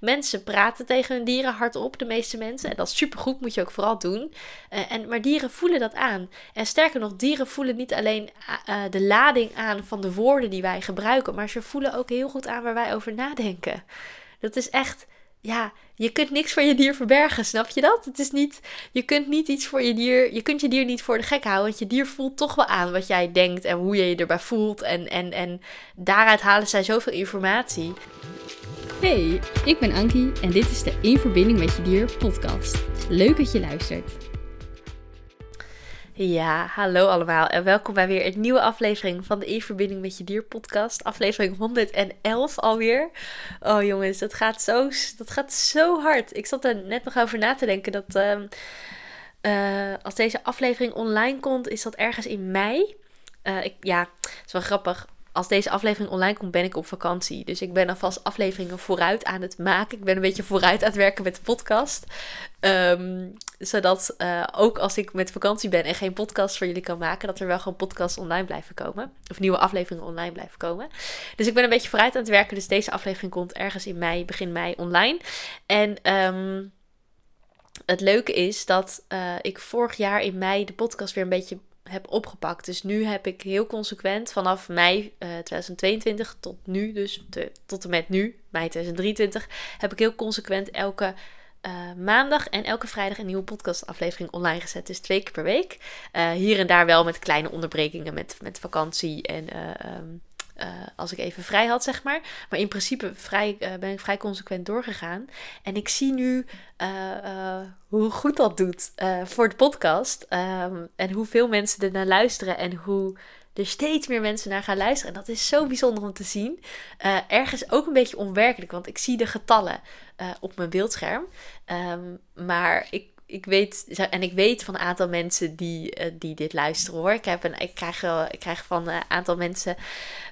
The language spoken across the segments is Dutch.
mensen praten tegen hun dieren hardop, de meeste mensen. En dat is supergoed, moet je ook vooral doen. Uh, en, maar dieren voelen dat aan. En sterker nog, dieren voelen niet alleen uh, de lading aan van de woorden die wij gebruiken, maar ze voelen ook heel goed aan waar wij over nadenken. Dat is echt ja, je kunt niks voor je dier verbergen, snap je dat? Het is niet, je kunt niet iets voor je dier, je kunt je dier niet voor de gek houden, want je dier voelt toch wel aan wat jij denkt en hoe je je erbij voelt en, en, en daaruit halen zij zoveel informatie. Hey, ik ben Ankie en dit is de In Verbinding met Je Dier podcast. Leuk dat je luistert. Ja, hallo allemaal en welkom bij weer een nieuwe aflevering van de E-verbinding met je dier podcast. Aflevering 111 alweer. Oh jongens, dat gaat zo, dat gaat zo hard. Ik zat er net nog over na te denken dat ehm, eh, als deze aflevering online komt, is dat ergens in mei. Uh, ik, ja, het is wel grappig als deze aflevering online komt, ben ik op vakantie. Dus ik ben alvast afleveringen vooruit aan het maken. Ik ben een beetje vooruit aan het werken met de podcast. Ehm, zodat uh, ook als ik met vakantie ben en geen podcast voor jullie kan maken, dat er wel gewoon podcasts online blijven komen. Of nieuwe afleveringen online blijven komen. Dus ik ben een beetje vooruit aan het werken. Dus deze aflevering komt ergens in mei, begin mei online. En um, het leuke is dat uh, ik vorig jaar in mei de podcast weer een beetje heb opgepakt. Dus nu heb ik heel consequent vanaf mei uh, 2022 tot nu, dus tot en met nu, mei 2023, heb ik heel consequent elke uh, maandag en elke vrijdag een nieuwe podcastaflevering online gezet. Dus twee keer per week. Uh, hier en daar wel met kleine onderbrekingen met, met vakantie en um, uh, als ik even vrij had, zeg maar. Maar in principe vrij, uh, ben ik vrij consequent doorgegaan. En ik zie nu uh, hoe goed dat doet voor de podcast. Um, en hoeveel mensen er naar luisteren. En hoe er steeds meer mensen naar gaan luisteren. En dat is zo bijzonder om te zien. ergens ook een beetje onwerkelijk, want ik zie de getallen op mijn beeldscherm. Um, maar ik ik weet, en ik weet van een aantal mensen die, uh, die dit luisteren hoor. Ik, heb een, ik, krijg, ik krijg van een aantal mensen,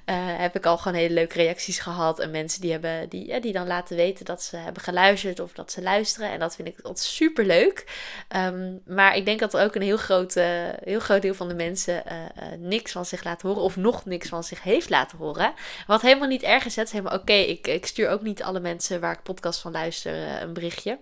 uh, heb ik al gewoon hele leuke reacties gehad. En mensen die, hebben, die, ja, die dan laten weten dat ze hebben geluisterd of dat ze luisteren. En dat vind ik altijd super leuk. Um, maar ik denk dat er ook een heel groot, heel groot deel van de mensen niks van zich laten horen. Of nog niks van zich heeft laten horen. Wat helemaal niet erg is. Het is helemaal oké. Ik, ik stuur ook niet alle mensen waar ik podcast van luister een berichtje.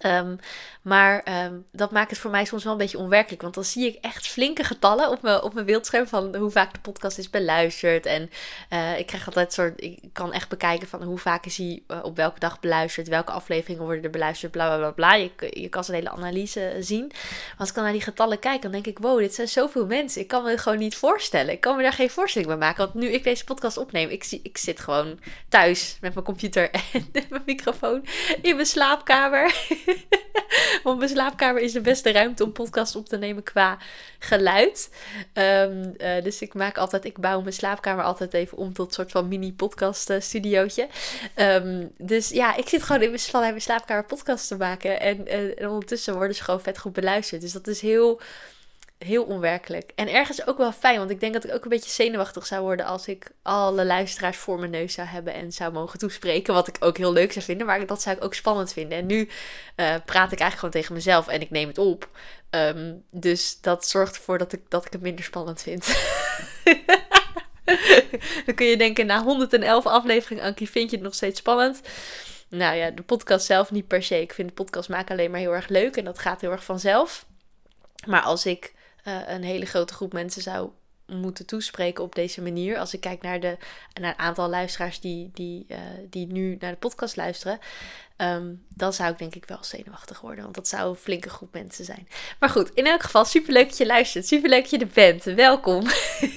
Um, maar um, dat maakt het voor mij soms wel een beetje onwerkelijk. Want dan zie ik echt flinke getallen op mijn, op mijn beeldscherm van hoe vaak de podcast is beluisterd. En uh, ik krijg altijd soort. Ik kan echt bekijken van hoe vaak is hij uh, op welke dag beluisterd. Welke afleveringen worden er beluisterd. Bla bla bla. Je, je kan zo'n hele analyse zien. Maar als ik dan naar die getallen kijk, dan denk ik: wow, dit zijn zoveel mensen. Ik kan me gewoon niet voorstellen. Ik kan me daar geen voorstelling bij maken. Want nu ik deze podcast opneem, ik, zie, ik zit gewoon thuis met mijn computer en mijn microfoon in mijn slaapkamer. Want mijn slaapkamer is de beste ruimte om podcast op te nemen qua geluid. Um, uh, dus ik maak altijd, ik bouw mijn slaapkamer altijd even om tot een soort van mini podcast uh, studiootje. Um, dus ja, ik zit gewoon in mijn, mijn slaapkamer podcast te maken. En, uh, en ondertussen worden ze gewoon vet goed beluisterd. Dus dat is heel heel onwerkelijk. En ergens ook wel fijn, want ik denk dat ik ook een beetje zenuwachtig zou worden als ik alle luisteraars voor mijn neus zou hebben en zou mogen toespreken. Wat ik ook heel leuk zou vinden, maar dat zou ik ook spannend vinden. En nu uh, praat ik eigenlijk gewoon tegen mezelf en ik neem het op. Um, dus dat zorgt ervoor dat ik, dat ik het minder spannend vind. Dan kun je denken, na 111 afleveringen, Ankie, vind je het nog steeds spannend? Nou ja, de podcast zelf niet per se. Ik vind de podcast maken alleen maar heel erg leuk en dat gaat heel erg vanzelf. Maar als ik uh, een hele grote groep mensen zou moeten toespreken op deze manier. Als ik kijk naar, de, naar het aantal luisteraars die, die, uh, die nu naar de podcast luisteren. Um, dan zou ik denk ik wel zenuwachtig worden. Want dat zou een flinke groep mensen zijn. Maar goed, in elk geval superleuk dat je luistert. Superleuk dat je er bent. Welkom.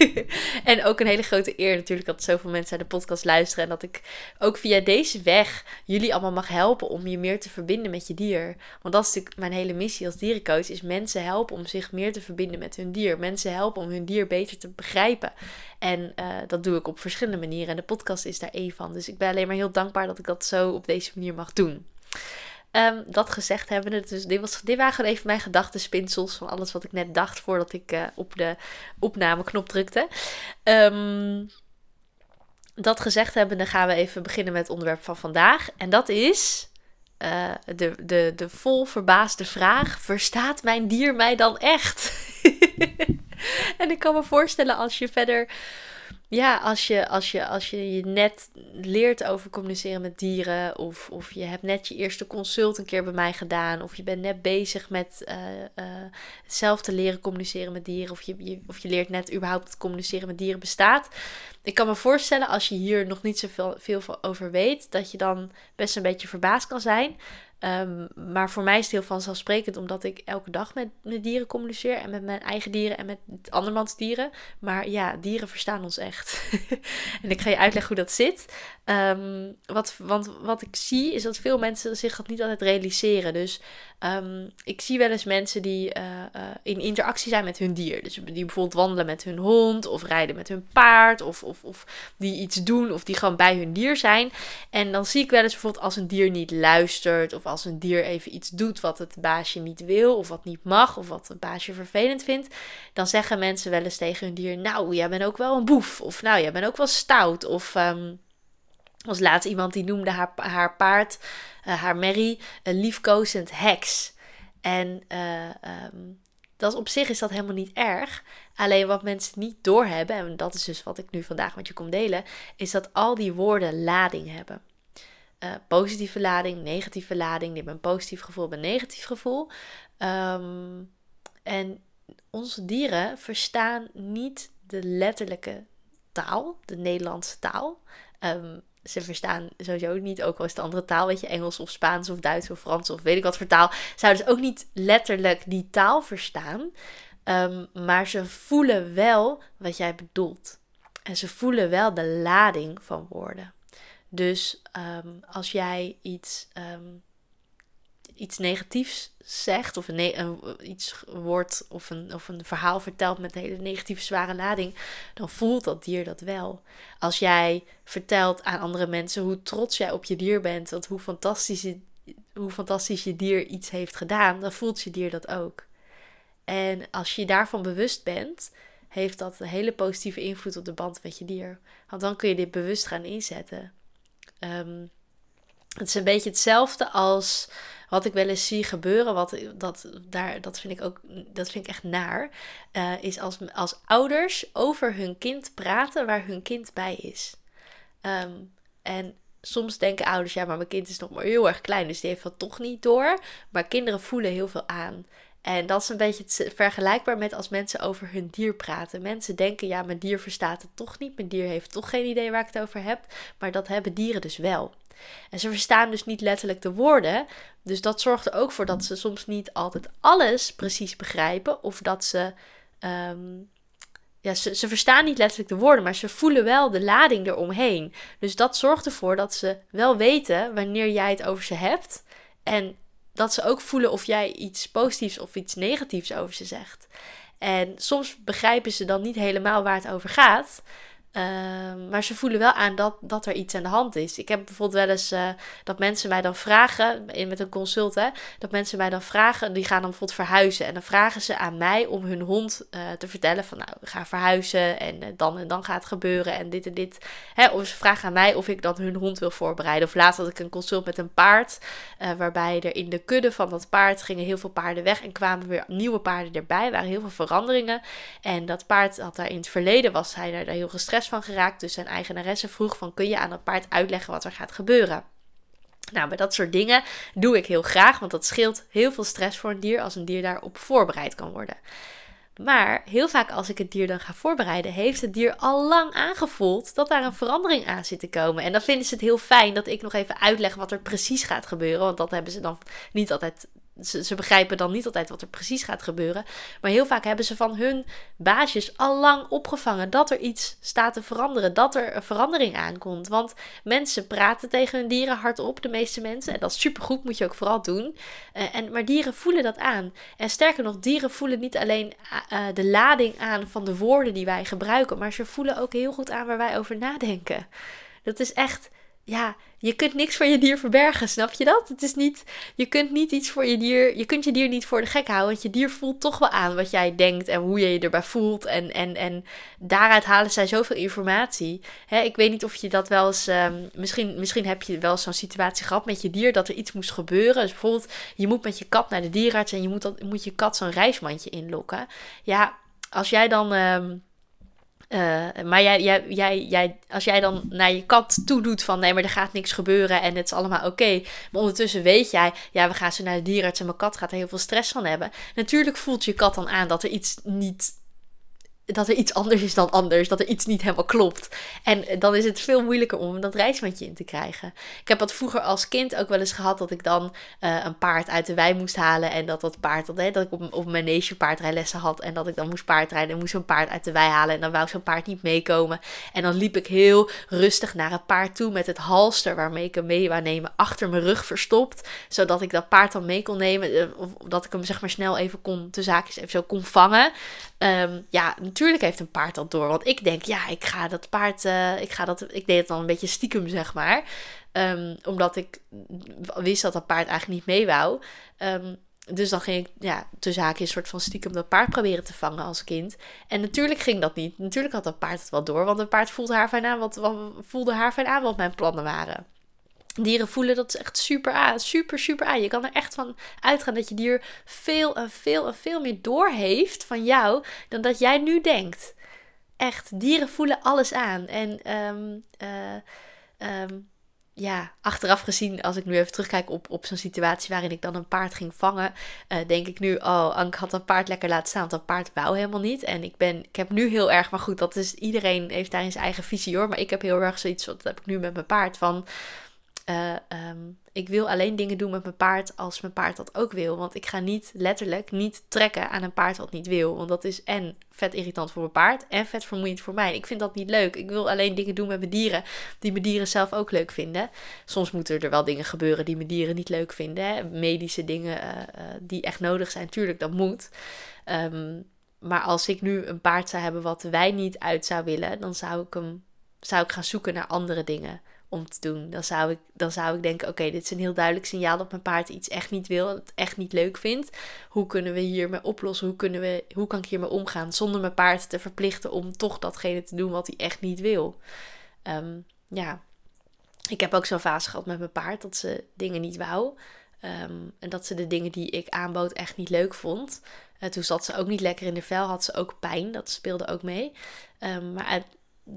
en ook een hele grote eer natuurlijk dat zoveel mensen naar de podcast luisteren. En dat ik ook via deze weg jullie allemaal mag helpen om je meer te verbinden met je dier. Want dat is natuurlijk mijn hele missie als dierencoach. Is mensen helpen om zich meer te verbinden met hun dier. Mensen helpen om hun dier beter te begrijpen. En uh, dat doe ik op verschillende manieren. En de podcast is daar één van. Dus ik ben alleen maar heel dankbaar dat ik dat zo op deze manier mag doen. Um, dat gezegd hebben, dus dit, was, dit waren gewoon even mijn gedachtenspinsels van alles wat ik net dacht voordat ik uh, op de opnameknop drukte. Um, dat gezegd hebben, dan gaan we even beginnen met het onderwerp van vandaag. En dat is uh, de, de, de vol verbaasde vraag: verstaat mijn dier mij dan echt? en ik kan me voorstellen als je verder ja, als je, als, je, als je je net leert over communiceren met dieren, of, of je hebt net je eerste consult een keer bij mij gedaan, of je bent net bezig met uh, zelf te leren communiceren met dieren, of je, je, of je leert net überhaupt dat communiceren met dieren bestaat. Ik kan me voorstellen, als je hier nog niet zoveel veel over weet, dat je dan best een beetje verbaasd kan zijn. Ehm, maar voor mij is het heel vanzelfsprekend, omdat ik elke dag met, met dieren communiceer. En met mijn eigen dieren en met andermans dieren. Maar ja, dieren verstaan ons echt. en ik ga je uitleggen hoe dat zit. Um, wat, want wat ik zie is dat veel mensen zich dat niet altijd realiseren. Dus um, ik zie wel eens mensen die uh, uh, in interactie zijn met hun dier. Dus die bijvoorbeeld wandelen met hun hond of rijden met hun paard. Of, of, of die iets doen of die gewoon bij hun dier zijn. En dan zie ik wel eens bijvoorbeeld als een dier niet luistert. Of als een dier even iets doet wat het baasje niet wil. Of wat niet mag. Of wat het baasje vervelend vindt. Dan zeggen mensen wel eens tegen hun dier. Nou, jij bent ook wel een boef. Of nou, jij bent ook wel stout. Of... Um, was laatst iemand die noemde haar, haar paard, uh, haar Mary, een liefkozend heks. En uh, um, dat op zich is dat helemaal niet erg. Alleen wat mensen niet doorhebben, en dat is dus wat ik nu vandaag met je kom delen, is dat al die woorden lading hebben. Uh, positieve lading, negatieve lading. Die hebben een positief gevoel, een negatief gevoel. Um, en onze dieren verstaan niet de letterlijke taal, de Nederlandse taal. Um, ze verstaan sowieso niet, ook al is het andere taal, weet je, Engels of Spaans of Duits of Frans of weet ik wat voor taal, zouden ze ook niet letterlijk die taal verstaan. Um, maar ze voelen wel wat jij bedoelt. En ze voelen wel de lading van woorden. Dus um, als jij iets um, iets negatiefs zegt, of een, een, iets wordt of een, of een verhaal vertelt met een hele negatieve, zware lading, dan voelt dat dier dat wel. Als jij vertelt aan andere mensen hoe trots jij op je dier bent, dat hoe fantastisch, je, hoe fantastisch je dier iets heeft gedaan, dan voelt je dier dat ook. En als je daarvan bewust bent, heeft dat een hele positieve invloed op de band met je dier. Want dan kun je dit bewust gaan inzetten. Um, het is een beetje hetzelfde als wat ik wel eens zie gebeuren, wat, dat, daar, dat vind ik ook dat vind ik echt naar, uh, is als, als ouders over hun kind praten waar hun kind bij is. Um, en soms denken ouders, ja, maar mijn kind is nog maar heel erg klein, dus die heeft dat toch niet door. Maar kinderen voelen heel veel aan. En dat is een beetje vergelijkbaar met als mensen over hun dier praten. Mensen denken, ja, mijn dier verstaat het toch niet. Mijn dier heeft toch geen idee waar ik het over heb. Maar dat hebben dieren dus wel. En ze verstaan dus niet letterlijk de woorden. Dus dat zorgt er ook voor dat ze soms niet altijd alles precies begrijpen. Of dat ze. Um, ja, ze, ze verstaan niet letterlijk de woorden, maar ze voelen wel de lading eromheen. Dus dat zorgt ervoor dat ze wel weten wanneer jij het over ze hebt. En dat ze ook voelen of jij iets positiefs of iets negatiefs over ze zegt. En soms begrijpen ze dan niet helemaal waar het over gaat. Ehm, maar ze voelen wel aan dat, dat er iets aan de hand is. Ik heb bijvoorbeeld wel eens uh, dat mensen mij dan vragen, in, met een consult, hè, dat mensen mij dan vragen, die gaan dan bijvoorbeeld verhuizen. En dan vragen ze aan mij om hun hond uh, te vertellen van nou, gaan verhuizen en uh, dan en dan gaat het gebeuren en dit en dit. Hè, of ze vragen aan mij of ik dan hun hond wil voorbereiden. Of laatst had ik een consult met een paard, waarbij er in de kudde van dat paard gingen heel veel paarden weg en kwamen weer nieuwe paarden erbij. Er waren heel veel veranderingen. En dat paard had daar in het verleden, was hij daar heel gestrest van geraakt. Dus zijn eigenaresse vroeg van kun je aan dat paard uitleggen wat er gaat gebeuren. Nou, bij dat soort dingen doe ik heel graag, want dat scheelt heel veel stress voor een dier als een dier daarop voorbereid kan worden. Maar heel vaak als ik het dier dan ga voorbereiden, heeft het dier al lang aangevoeld dat daar een verandering aan zit te komen. En dan vinden ze het heel fijn dat ik nog even uitleg wat er precies gaat gebeuren. Want dat hebben ze dan niet altijd ze, ze, begrijpen dan niet altijd wat er precies gaat gebeuren. Maar heel vaak hebben ze van hun baasjes al lang opgevangen dat er iets staat te veranderen. Dat er een verandering aankomt. Want mensen praten tegen hun dieren hardop, de meeste mensen. En dat is supergoed, moet je ook vooral doen. Uh, en, maar dieren voelen dat aan. En sterker nog, dieren voelen niet alleen uh, de lading aan van de woorden die wij gebruiken. Maar ze voelen ook heel goed aan waar wij over nadenken. Dat is echt ja, je kunt niks voor je dier verbergen, snap je dat? Het is niet, je kunt niet iets voor je dier, je kunt je dier niet voor de gek houden, want je dier voelt toch wel aan wat jij denkt en hoe je je erbij voelt en, en, en daaruit halen zij zoveel informatie. Ik weet niet of je dat wel eens, um, misschien, misschien heb je wel zo'n situatie gehad met je dier dat er iets moest gebeuren. Dus bijvoorbeeld, je moet met je kat naar de dierenarts en je moet, dat, moet je kat zo'n reismandje inlokken. Ja, als jij dan... Um, Uh, maar jij, jij, jij, jij, als jij dan naar je kat toe doet van nee, maar er gaat niks gebeuren en het is allemaal oké. Maar ondertussen weet jij, ja, we gaan zo naar de dierenarts en mijn kat gaat er heel veel stress van hebben. Natuurlijk voelt je kat dan aan dat er iets niet dat er iets anders is dan anders. Dat er iets niet helemaal klopt. En dan is het veel moeilijker om dat reismandje in te krijgen. Ik heb dat vroeger als kind ook wel eens gehad. Dat ik dan uh, een paard uit de wei moest halen. En dat dat paard, dat, hè, dat ik op, op mijn neesje paardrijlessen had. En dat ik dan moest paardrijden. En moest zo'n paard uit de wei halen. En dan wou zo'n paard niet meekomen. En dan liep ik heel rustig naar het paard toe. Met het halster waarmee ik hem mee wou nemen. Achter mijn rug verstopt. Zodat ik dat paard dan mee kon nemen. Eh, of dat ik hem zeg maar snel even kon, te zaakjes even zo kon vangen. Um, ja, natuurlijk heeft een paard dat door. Want ik denk, ja, ik ga dat paard, uh, ik ga dat, ik deed het dan een beetje stiekem, zeg maar. Um, omdat ik wist dat dat paard eigenlijk niet mee wou. Um, dus dan ging ik, ja, tussen haakjes een soort van stiekem dat paard proberen te vangen als kind. En natuurlijk ging dat niet. Natuurlijk had dat paard het wel door, want het paard voelde haar fijn aan wat, wat, voelde haar fijn aan wat mijn plannen waren. Dieren voelen dat echt super aan. Super, super aan. Je kan er echt van uitgaan dat je dier veel en veel en veel meer door heeft van jou dan dat jij nu denkt. Echt, dieren voelen alles aan. En um, uh, um, ja, achteraf gezien, als ik nu even terugkijk op, op zo'n situatie waarin ik dan een paard ging vangen, uh, denk ik nu, oh, Ank had dat paard lekker laten staan, want dat paard wou helemaal niet. En ik ben, ik heb nu heel erg, maar goed, dat is, iedereen heeft daarin zijn eigen visie hoor, maar ik heb heel erg zoiets, wat heb ik nu met mijn paard, van uh, um, ik wil alleen dingen doen met mijn paard als mijn paard dat ook wil. Want ik ga niet letterlijk niet trekken aan een paard wat niet wil. Want dat is en vet irritant voor mijn paard en vet vermoeiend voor mij. Ik vind dat niet leuk. Ik wil alleen dingen doen met mijn dieren die mijn dieren zelf ook leuk vinden. Soms moeten er wel dingen gebeuren die mijn dieren niet leuk vinden. Hè? Medische dingen uh, uh, die echt nodig zijn. Tuurlijk, dat moet. Um, maar als ik nu een paard zou hebben wat wij niet uit zou willen, dan zou ik hem zou ik gaan zoeken naar andere dingen om te doen. Dan zou ik, dan zou ik denken: oké, dit is een heel duidelijk signaal dat mijn paard iets echt niet wil, het echt niet leuk vindt. Hoe kunnen we hiermee oplossen? Hoe, kunnen we, hoe kan ik hiermee omgaan zonder mijn paard te verplichten om toch datgene te doen wat hij echt niet wil? Um, ja, ik heb ook zo'n fase gehad met mijn paard dat ze dingen niet wou. Um, en dat ze de dingen die ik aanbood echt niet leuk vond. Uh, toen zat ze ook niet lekker in de vel, had ze ook pijn. Dat speelde ook mee. Um, maar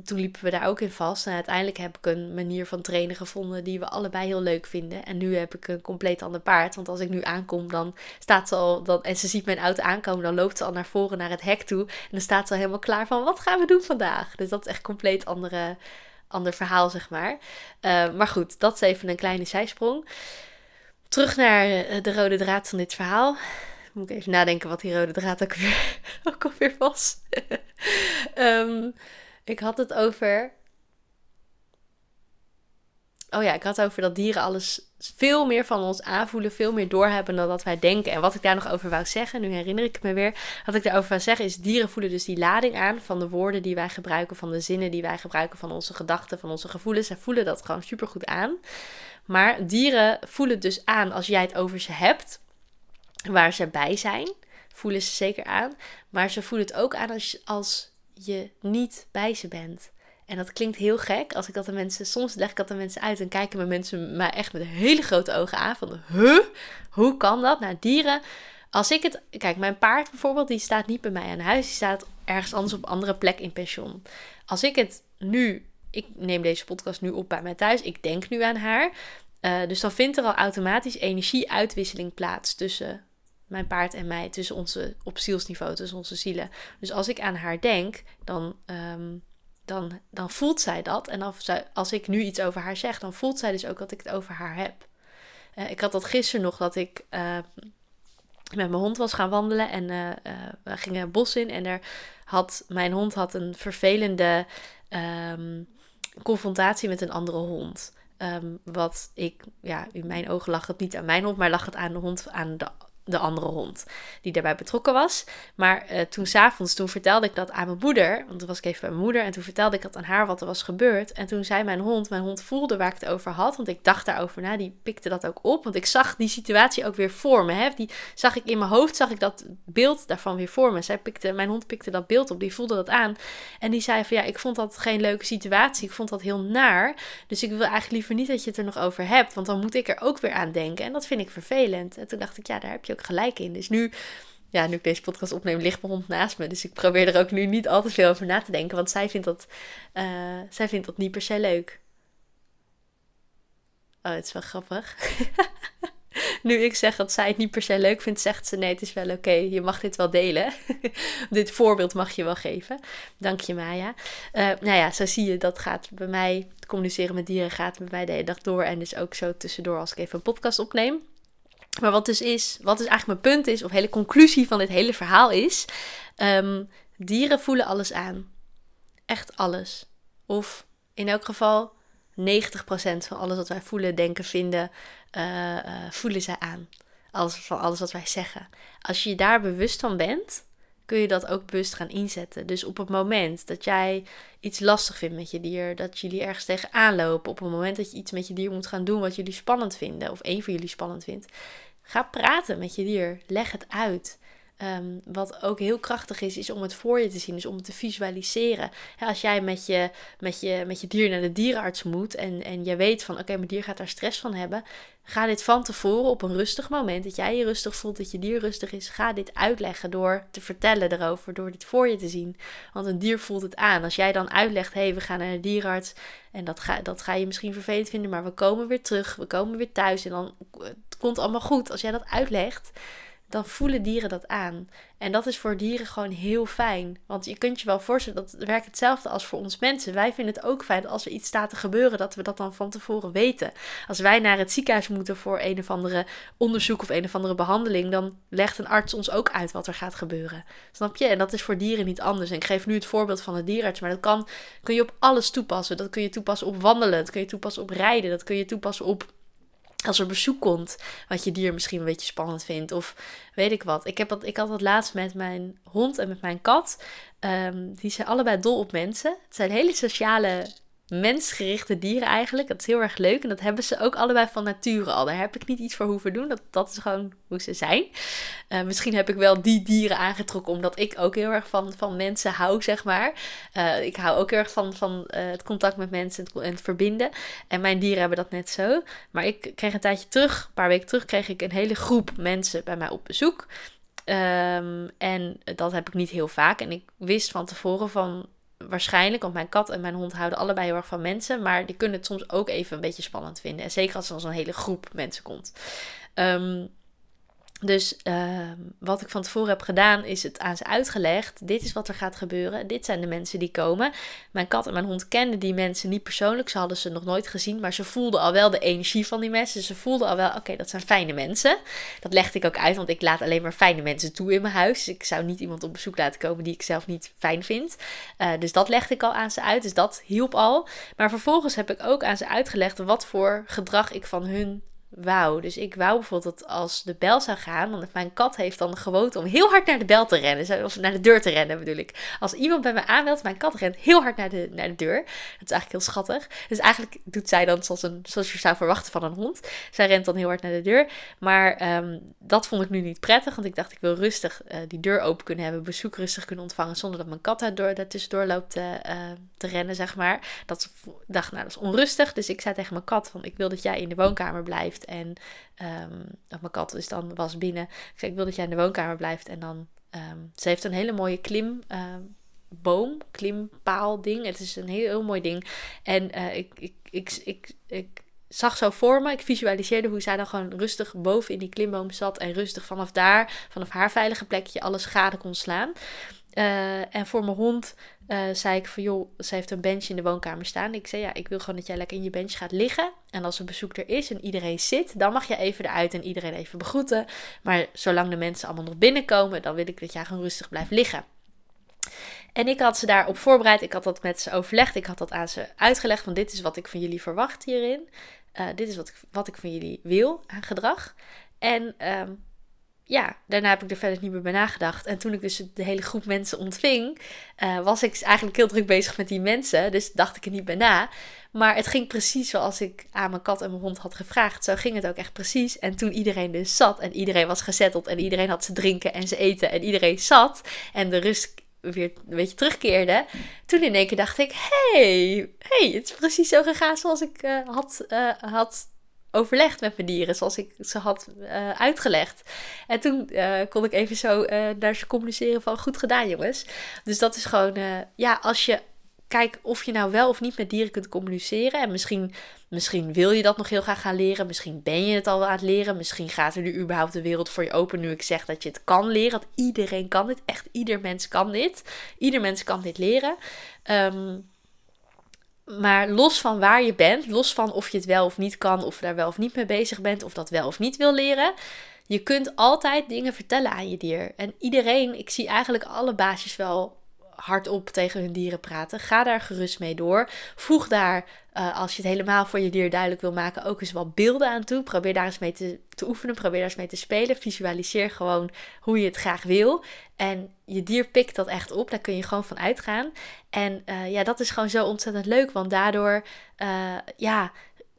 toen liepen we daar ook in vast. En uiteindelijk heb ik een manier van trainen gevonden die we allebei heel leuk vinden. En nu heb ik een compleet ander paard. Want als ik nu aankom, dan staat ze al. Dan, en ze ziet mijn auto aankomen, dan loopt ze al naar voren naar het hek toe. En dan staat ze al helemaal klaar van: wat gaan we doen vandaag? Dus dat is echt compleet andere, ander verhaal, zeg maar. Uh, maar goed, dat is even een kleine zijsprong. Terug naar eh, de rode draad van dit verhaal. Moet ik even nadenken wat die rode draad ook, weer, ook alweer was. um, Ik had het over. Oh ja, ik had het over dat dieren alles veel meer van ons aanvoelen, veel meer doorhebben dan dat wij denken. En wat ik daar nog over wou zeggen, nu herinner ik me weer, wat ik daarover wou zeggen is, dieren voelen dus die lading aan van de woorden die wij gebruiken, van de zinnen die wij gebruiken, van onze gedachten, van onze gevoelens. Zij voelen dat gewoon supergoed aan. Maar dieren voelen dus aan als jij het over ze hebt, waar ze bij zijn, voelen ze zeker aan. Maar ze voelen het ook aan als, als je niet bij ze bent. En dat klinkt heel gek als ik dat aan mensen, soms leg ik dat aan mensen uit en kijken me mensen mij echt met hele grote ogen aan van, huh, hoe kan dat? Nou, dieren, als ik het, kijk, mijn paard bijvoorbeeld, die staat niet bij mij aan huis, die staat ergens anders op een andere plek in pension. Als ik het nu, ik neem deze podcast nu op bij mij thuis, ik denk nu aan haar, uh, dus dan vindt er al automatisch energieuitwisseling plaats tussen mijn paard en mij, tussen onze, op zielsniveau, tussen onze zielen. Dus als ik aan haar denk, dan, um, dan, dan voelt zij dat. En als, als ik nu iets over haar zeg, dan voelt zij dus ook dat ik het over haar heb. Uh, ik had dat gisteren nog, dat ik uh, met mijn hond was gaan wandelen en uh, we gingen het bos in. En er had, mijn hond had een vervelende um, confrontatie met een andere hond. Wat ik, ja, in mijn ogen lag het niet aan mijn hond, maar lag het aan de hond, aan de de andere hond die daarbij betrokken was. Maar uh, toen s'avonds, toen vertelde ik dat aan mijn moeder. Want toen was ik even bij mijn moeder. En toen vertelde ik dat aan haar wat er was gebeurd. En toen zei mijn hond, mijn hond voelde waar ik het over had. Want ik dacht daarover na. Die pikte dat ook op. Want ik zag die situatie ook weer voor me. Hè? Die zag ik in mijn hoofd, zag ik dat beeld daarvan weer voor me. Zij pikte, mijn hond pikte dat beeld op. Die voelde dat aan. En die zei van ja, ik vond dat geen leuke situatie. Ik vond dat heel naar. Dus ik wil eigenlijk liever niet dat je het er nog over hebt. Want dan moet ik er ook weer aan denken. En dat vind ik vervelend. En toen dacht ik, ja, daar heb je ook gelijk in. Dus nu ja, nu ik deze podcast opneem, ligt mijn hond naast me. Dus ik probeer er ook nu niet al te veel over na te denken. Want zij vindt dat, uh, zij vindt dat niet per se leuk. Oh, het is wel grappig. nu ik zeg dat zij het niet per se leuk vindt, zegt ze: nee, het is wel oké. Je mag dit wel delen. dit voorbeeld mag je wel geven. Dank je, Maya. Uh, nou ja, zo zie je, dat gaat bij mij. Communiceren met dieren gaat bij mij de hele dag door. En dus ook zo tussendoor als ik even een podcast opneem. Maar wat dus is, wat dus eigenlijk mijn punt is, of hele conclusie van dit hele verhaal is: um, dieren voelen alles aan. Echt alles. Of in elk geval 90% van alles wat wij voelen, denken, vinden, uh, uh, voelen zij aan. Alles, van alles wat wij zeggen. Als je je daar bewust van bent, kun je dat ook bewust gaan inzetten. Dus op het moment dat jij iets lastig vindt met je dier, dat jullie ergens tegenaan lopen, op het moment dat je iets met je dier moet gaan doen wat jullie spannend vinden, of een van jullie spannend vindt, ga praten met je dier. Leg het uit. Ehm, wat ook heel krachtig is, is om het voor je te zien, dus om het te visualiseren. als jij met je, met, je, met je dier naar de dierenarts moet en, en je weet van oké, mijn dier gaat daar stress van hebben, ga dit van tevoren op een rustig moment, dat jij je rustig voelt, dat je dier rustig is, ga dit uitleggen door te vertellen erover, door dit voor je te zien. Want een dier voelt het aan. Als jij dan uitlegt, hé, hey, we gaan naar de dierenarts en dat ga, dat ga je misschien vervelend vinden, maar we komen weer terug, we komen weer thuis en dan het komt allemaal goed. Als jij dat uitlegt, dan voelen dieren dat aan. En dat is voor dieren gewoon heel fijn. Want je kunt je wel voorstellen, dat werkt hetzelfde als voor ons mensen. Wij vinden het ook fijn als er iets staat te gebeuren, dat we dat dan van tevoren weten. Als wij naar het ziekenhuis moeten voor een of andere onderzoek of een of andere behandeling, dan legt een arts ons ook uit wat er gaat gebeuren. Snap je? En dat is voor dieren niet anders. En ik geef nu het voorbeeld van de dierenarts, maar dat kan, kun je op alles toepassen. Dat kun je toepassen op wandelen, dat kun je toepassen op rijden, dat kun je toepassen op als er bezoek komt, wat je dier misschien een beetje spannend vindt. Of weet ik wat. Ik, heb dat, ik had dat laatst met mijn hond en met mijn kat. Um, die zijn allebei dol op mensen. Het zijn hele sociale mensgerichte dieren eigenlijk. Dat is heel erg leuk. En dat hebben ze ook allebei van nature al. Daar heb ik niet iets voor hoeven doen. Dat, dat is gewoon hoe ze zijn. Uh, misschien heb ik wel die dieren aangetrokken omdat ik ook heel erg van, van mensen hou, zeg maar. Uh, ik hou ook heel erg van, van uh, het contact met mensen en het verbinden. En mijn dieren hebben dat net zo. Maar ik kreeg een tijdje terug, een paar weken terug, kreeg ik een hele groep mensen bij mij op bezoek. Um, en dat heb ik niet heel vaak. En ik wist van tevoren van waarschijnlijk, want mijn kat en mijn hond houden allebei heel erg van mensen. Maar die kunnen het soms ook even een beetje spannend vinden. En zeker als er dan zo'n hele groep mensen komt. Um, dus uh, wat ik van tevoren heb gedaan, is het aan ze uitgelegd. Dit is wat er gaat gebeuren. Dit zijn de mensen die komen. Mijn kat en mijn hond kenden die mensen niet persoonlijk. Ze hadden ze nog nooit gezien. Maar ze voelden al wel de energie van die mensen. Ze voelden al wel, oké, dat zijn fijne mensen. Dat legde ik ook uit, want ik laat alleen maar fijne mensen toe in mijn huis. Ik zou niet iemand op bezoek laten komen die ik zelf niet fijn vind. Uh, dus dat legde ik al aan ze uit. Dus dat hielp al. Maar vervolgens heb ik ook aan ze uitgelegd wat voor gedrag ik van hun wou. Dus ik wou bijvoorbeeld dat als de bel zou gaan, want mijn kat heeft dan de gewoonte om heel hard naar de bel te rennen. Of naar de deur te rennen bedoel ik. Als iemand bij me aanbelt, mijn kat rent heel hard naar de, naar de deur. Dat is eigenlijk heel schattig. Dus eigenlijk doet zij dan zoals, een, zoals je zou verwachten van een hond. Zij rent dan heel hard naar de deur. Maar um, dat vond ik nu niet prettig, want ik dacht ik wil rustig uh, die deur open kunnen hebben, bezoek rustig kunnen ontvangen, zonder dat mijn kat daar, door, daar tussendoor loopt uh, te rennen, zeg maar. Dat dacht, nou dat is onrustig. Dus ik zei tegen mijn kat van ik wil dat jij in de woonkamer blijft. En um, mijn kat is dan was binnen. Ik zei, ik wil dat jij in de woonkamer blijft. En dan, um, ze heeft een hele mooie klim... Um, boom, klimpaal ding. Het is een heel, mooi ding. En uh, ik, ik, ik, ik, ik zag zo voor me, ik visualiseerde hoe zij dan gewoon rustig boven in die klimboom zat en rustig vanaf daar, vanaf haar veilige plekje, alles schade kon slaan. Uh, en voor mijn hond uh, zei ik van joh, ze heeft een bench in de woonkamer staan. Ik zei ja, ik wil gewoon dat jij lekker in je bench gaat liggen. En als een bezoek er is en iedereen zit, dan mag je even eruit en iedereen even begroeten. Maar zolang de mensen allemaal nog binnenkomen, dan wil ik dat jij gewoon rustig blijft liggen. En ik had ze daarop voorbereid. Ik had dat met ze overlegd. Ik had dat aan ze uitgelegd. Van dit is wat ik van jullie verwacht hierin. Uh, dit is wat ik, wat ik van jullie wil aan gedrag. En um, ja, daarna heb ik er verder niet meer bij nagedacht. En toen ik dus de hele groep mensen ontving, uh, was ik eigenlijk heel druk bezig met die mensen. Dus dacht ik er niet bij na. Maar het ging precies zoals ik aan mijn kat en mijn hond had gevraagd. Zo ging het ook echt precies. En toen iedereen dus zat en iedereen was gezetteld en iedereen had ze drinken en ze eten en iedereen zat en de rust weer een beetje terugkeerde. Toen in één keer dacht ik, hey, hey, het is precies zo gegaan zoals ik uh, had, uh, had overlegd met mijn dieren, zoals ik ze had uh, uitgelegd. En toen kon ik even zo naar ze communiceren van goed gedaan jongens. Dus dat is gewoon, ja, als je kijk of je nou wel of niet met dieren kunt communiceren. En misschien, misschien wil je dat nog heel graag gaan leren. Misschien ben je het al aan het leren. Misschien gaat er nu überhaupt de wereld voor je open nu ik zeg dat je het kan leren. Want iedereen kan dit. Echt ieder mens kan dit. Ieder mens kan dit leren. Um, maar los van waar je bent, los van of je het wel of niet kan, of daar wel of niet mee bezig bent, of dat wel of niet wil leren, je kunt altijd dingen vertellen aan je dier. En iedereen, ik zie eigenlijk alle baasjes wel hardop tegen hun dieren praten. Ga daar gerust mee door. Voeg daar, uh, als je het helemaal voor je dier duidelijk wil maken, ook eens wat beelden aan toe. Probeer daar eens mee te, te oefenen, probeer daar eens mee te spelen. Visualiseer gewoon hoe je het graag wil. En je dier pikt dat echt op, daar kun je gewoon van uitgaan. En uh, ja, dat is gewoon zo ontzettend leuk, want daardoor, uh, ja,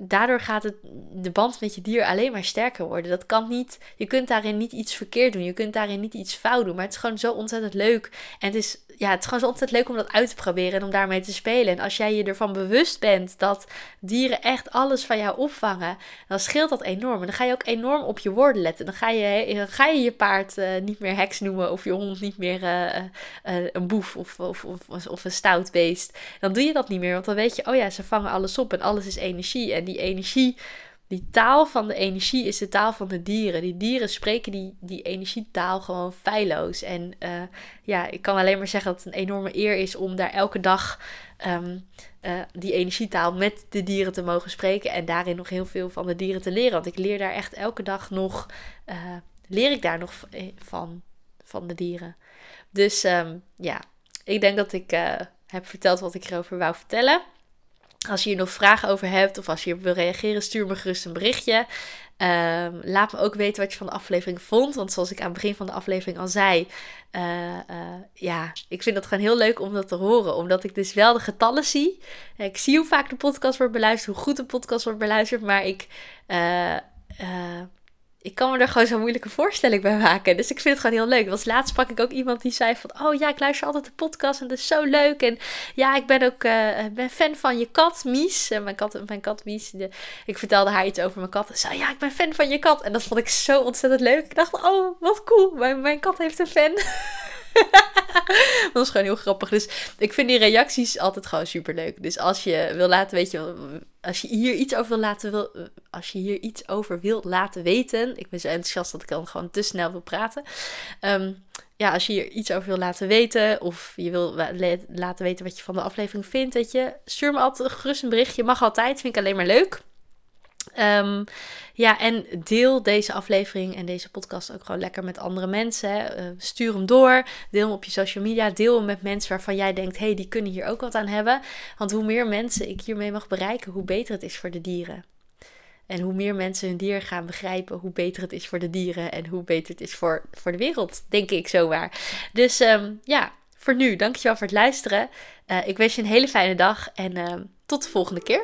daardoor gaat het, de band met je dier alleen maar sterker worden. Dat kan niet, je kunt daarin niet iets verkeerd doen, je kunt daarin niet iets fout doen, maar het is gewoon zo ontzettend leuk. En het is ja, het is gewoon zo ontzettend leuk om dat uit te proberen en om daarmee te spelen. En als jij je ervan bewust bent dat dieren echt alles van jou opvangen, dan scheelt dat enorm. En dan ga je ook enorm op je woorden letten. Dan ga je dan ga je, je paard uh, niet meer heks noemen of je hond niet meer uh, uh, een boef of, of, of, of een stout beest. Dan doe je dat niet meer, want dan weet je, oh ja, ze vangen alles op en alles is energie. En die energie die taal van de energie is de taal van de dieren. Die dieren spreken die, die energietaal gewoon feilloos. En uh, ja, ik kan alleen maar zeggen dat het een enorme eer is om daar elke dag um, uh, die energietaal met de dieren te mogen spreken. En daarin nog heel veel van de dieren te leren. Want ik leer daar echt elke dag nog, uh, leer ik daar nog van, van de dieren. Dus um, ja, ik denk dat ik heb verteld wat ik erover wou vertellen. Als je hier nog vragen over hebt of als je wil reageren, stuur me gerust een berichtje. Um, laat me ook weten wat je van de aflevering vond. Want zoals ik aan het begin van de aflevering al zei, uh, uh, ja, ik vind dat gewoon heel leuk om dat te horen. Omdat ik dus wel de getallen zie. Ik zie hoe vaak de podcast wordt beluisterd, hoe goed de podcast wordt beluisterd. Maar ik, uh, ik kan me er gewoon zo'n moeilijke voorstelling bij maken. Dus ik vind het gewoon heel leuk. Want laatst sprak ik ook iemand die zei van... Oh ja, ik luister altijd de podcast en dat is zo leuk. En ja, ik ben ook uh, ben fan van je kat, Mies. Uh, mijn, kat, mijn kat, Mies. De, ik vertelde haar iets over mijn kat. En zei, ja, ik ben fan van je kat. En dat vond ik zo ontzettend leuk. Ik dacht, oh, wat cool. Mijn, mijn kat heeft een fan. dat is gewoon heel grappig. Dus ik vind die reacties altijd gewoon super leuk. Dus als je wil laten weten, als je hier iets over wil laten, wil, als je hier iets over wilt laten weten. Ik ben zo enthousiast dat ik dan gewoon te snel wil praten. Um, ja, als je hier iets over wil laten weten, of je wil laten weten wat je van de aflevering vindt, weet je, stuur me altijd gerust een berichtje. Mag altijd, vind ik alleen maar leuk. Um, ja, en deel deze aflevering en deze podcast ook gewoon lekker met andere mensen. Uh, stuur hem door, deel hem op je social media, deel hem met mensen waarvan jij denkt, hé, hey, die kunnen hier ook wat aan hebben. Want hoe meer mensen ik hiermee mag bereiken, hoe beter het is voor de dieren. En hoe meer mensen hun dier gaan begrijpen, hoe beter het is voor de dieren en hoe beter het is voor, voor de wereld, denk ik zowaar. Dus um, ja, voor nu, dankjewel voor het luisteren. Uh, ik wens je een hele fijne dag en uh, tot de volgende keer.